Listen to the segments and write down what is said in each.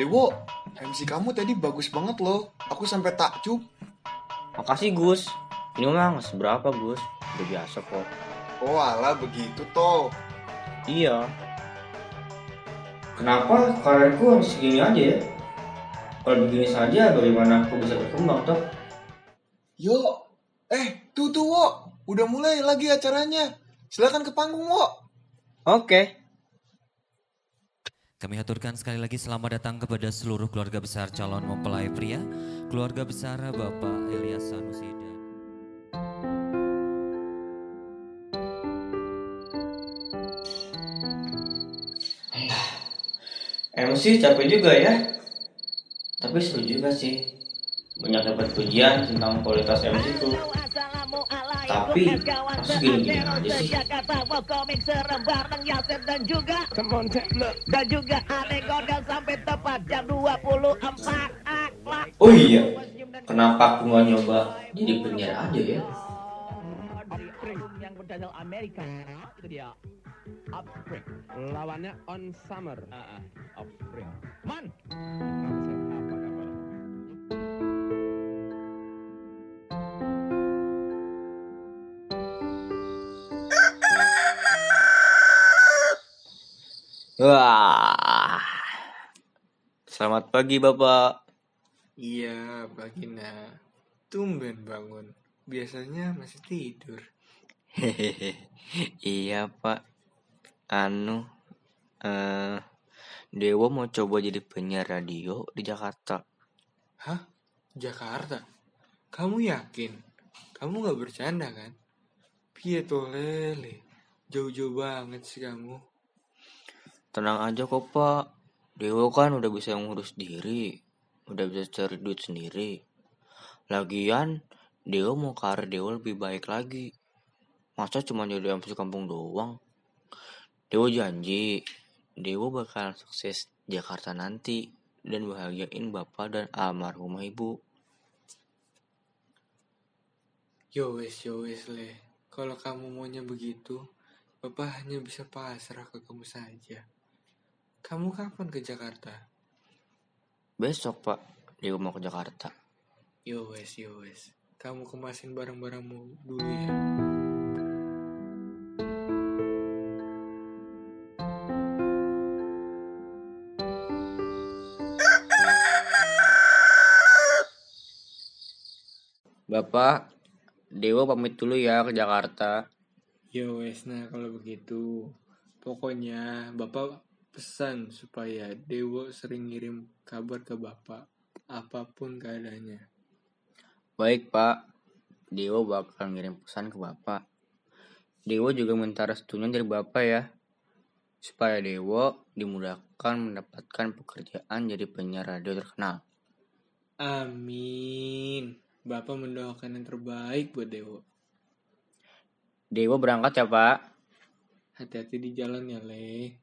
Dewo, MC kamu tadi bagus banget loh. Aku sampai takjub. Makasih Gus. Ini mah nggak seberapa Gus. Udah biasa kok. Oh alah begitu toh. Iya. Kenapa karirku harus segini aja ya? Kalau begini saja bagaimana aku bisa berkembang toh? Yo, eh tuh tuh Wo, udah mulai lagi acaranya. Silakan ke panggung Wo. Oke. Kami aturkan sekali lagi selamat datang kepada seluruh keluarga besar calon mempelai pria, keluarga besar Bapak Elias Sanusi dan MC capek juga ya. Tapi seru juga sih. Banyak dapat pujian tentang kualitas MC tuh. Tapi aja sih. dan juga dan sampai tepat jam 24 akhlak Oh iya, kenapa aku nggak nyoba jadi penyiar aja ya? yang berdasar Amerika itu dia Upspring lawannya On Summer Upspring man Wah. Selamat pagi Bapak. Iya, Bagina. Tumben bangun. Biasanya masih tidur. Hehehe. iya Pak. Anu, eh Dewa mau coba jadi penyiar radio di Jakarta. Hah? Jakarta? Kamu yakin? Kamu gak bercanda kan? Piye tuh lele? Jauh-jauh banget sih kamu. Tenang aja kok Pak. Dewa kan udah bisa ngurus diri, udah bisa cari duit sendiri. Lagian, Dewa mau karir Dewa lebih baik lagi. Masa cuma jadi MC kampung doang? Dewa janji, Dewa bakal sukses Jakarta nanti dan bahagiain bapak dan almarhumah ibu. Yo wes, yo wes le. Kalau kamu maunya begitu, Bapak hanya bisa pasrah ke kamu saja. Kamu kapan ke Jakarta? Besok pak, Dewa mau ke Jakarta. Yo wes, yo wes. Kamu kemasin barang-barangmu dulu ya. Bapak, Dewa pamit dulu ya ke Jakarta. Yo wes, nah kalau begitu. Pokoknya Bapak pesan supaya Dewo sering ngirim kabar ke Bapak. Apa pun keadaannya. Baik pak, Dewa bakal ngirim pesan ke bapak. Dewa juga minta restunya dari bapak ya, supaya Dewa dimudahkan mendapatkan pekerjaan jadi penyiar radio terkenal. Amin. Bapak mendoakan yang terbaik buat Dewo. Dewa berangkat ya pak. Hati-hati di jalan ya, Le.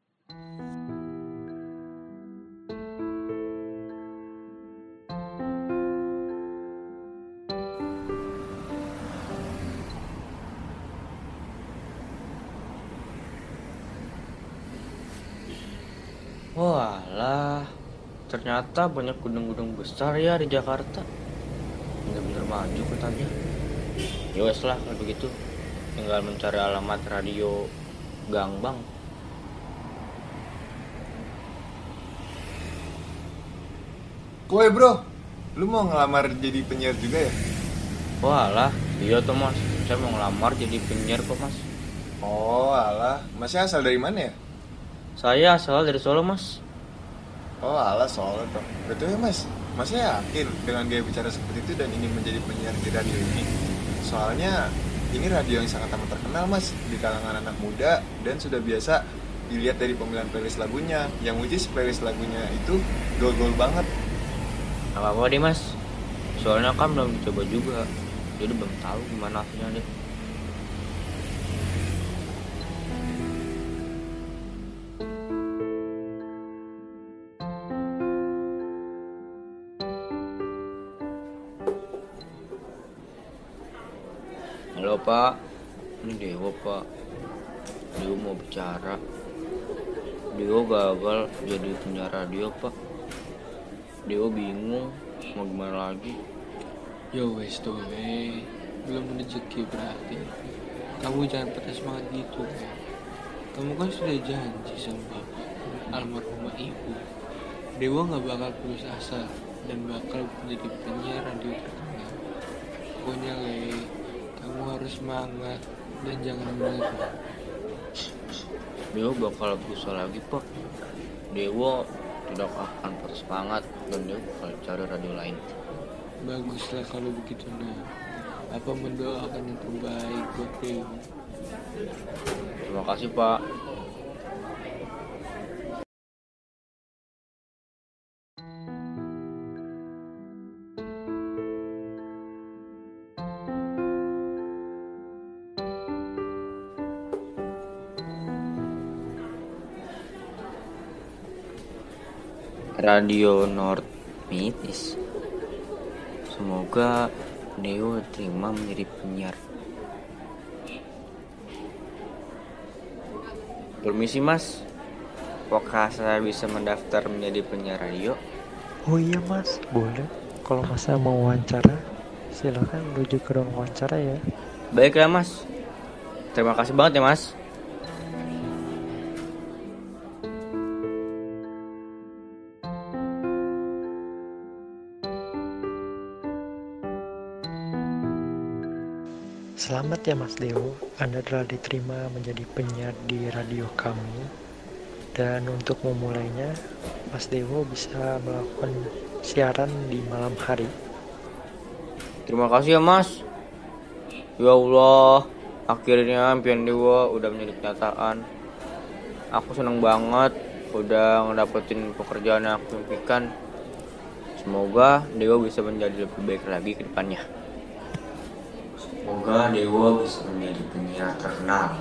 Walah, ternyata banyak gunung-gunung besar ya di Jakarta. Bener-bener maju katanya. Ya wes lah kalau begitu, tinggal mencari alamat radio Gangbang. Woi bro, lu mau ngelamar jadi penyiar juga ya? Walah, iya tuh mas, saya mau ngelamar jadi penyiar kok mas. Oh alah, masnya asal dari mana ya? Saya asal dari Solo mas. Oh alah soal toh. Betul ya mas, masnya yakin dengan gaya bicara seperti itu dan ingin menjadi penyiar di radio ini? Soalnya ini radio yang sangat amat terkenal mas di kalangan anak muda dan sudah biasa dilihat dari pemilihan playlist lagunya. Yang which is playlist lagunya itu gol-gol banget. Apa-apa deh mas, soalnya kan belum dicoba juga, jadi belum tahu gimana hasilnya deh. Halo pak, ini Dewa pak. Dewa mau bicara. Dewa gagal jadi penyiar radio pak. Dewa bingung mau gimana lagi. Yo wes tuh eh belum rezeki berarti kamu jangan patah semangat gitu Be. kamu kan sudah janji sama bapak almarhumah ibu Dewa nggak bakal putus asa dan bakal menjadi penyiar radio terkenal pokoknya le kamu harus semangat dan jangan menyerah Dewa bakal berusaha lagi pak. Dewa tidak akan patah semangat dan Dewa bakal cari radio lain. baguslah kalau begitu nah apa mendoakan yang terbaik buat Dewa Terima kasih pak. Radio North Mitis. Semoga Dewa terima menjadi penyiar. Permisi mas, apakah saya bisa mendaftar menjadi penyiar radio? Oh iya mas, boleh. Kalau masa mau wawancara, silakan menuju ke ruang wawancara ya. Baiklah mas, terima kasih banget ya mas. Selamat ya Mas Dewo, Anda telah diterima menjadi penyiar di radio kami. Dan untuk memulainya, Mas Dewo bisa melakukan siaran di malam hari. Terima kasih ya mas. Ya Allah, akhirnya impian Dewa udah menjadi kenyataan. Aku seneng banget udah ngedapetin pekerjaan yang aku impikan. Semoga Dewa bisa menjadi lebih baik lagi ke depannya. Semoga Dewa bisa menjadi penyiar terkenal.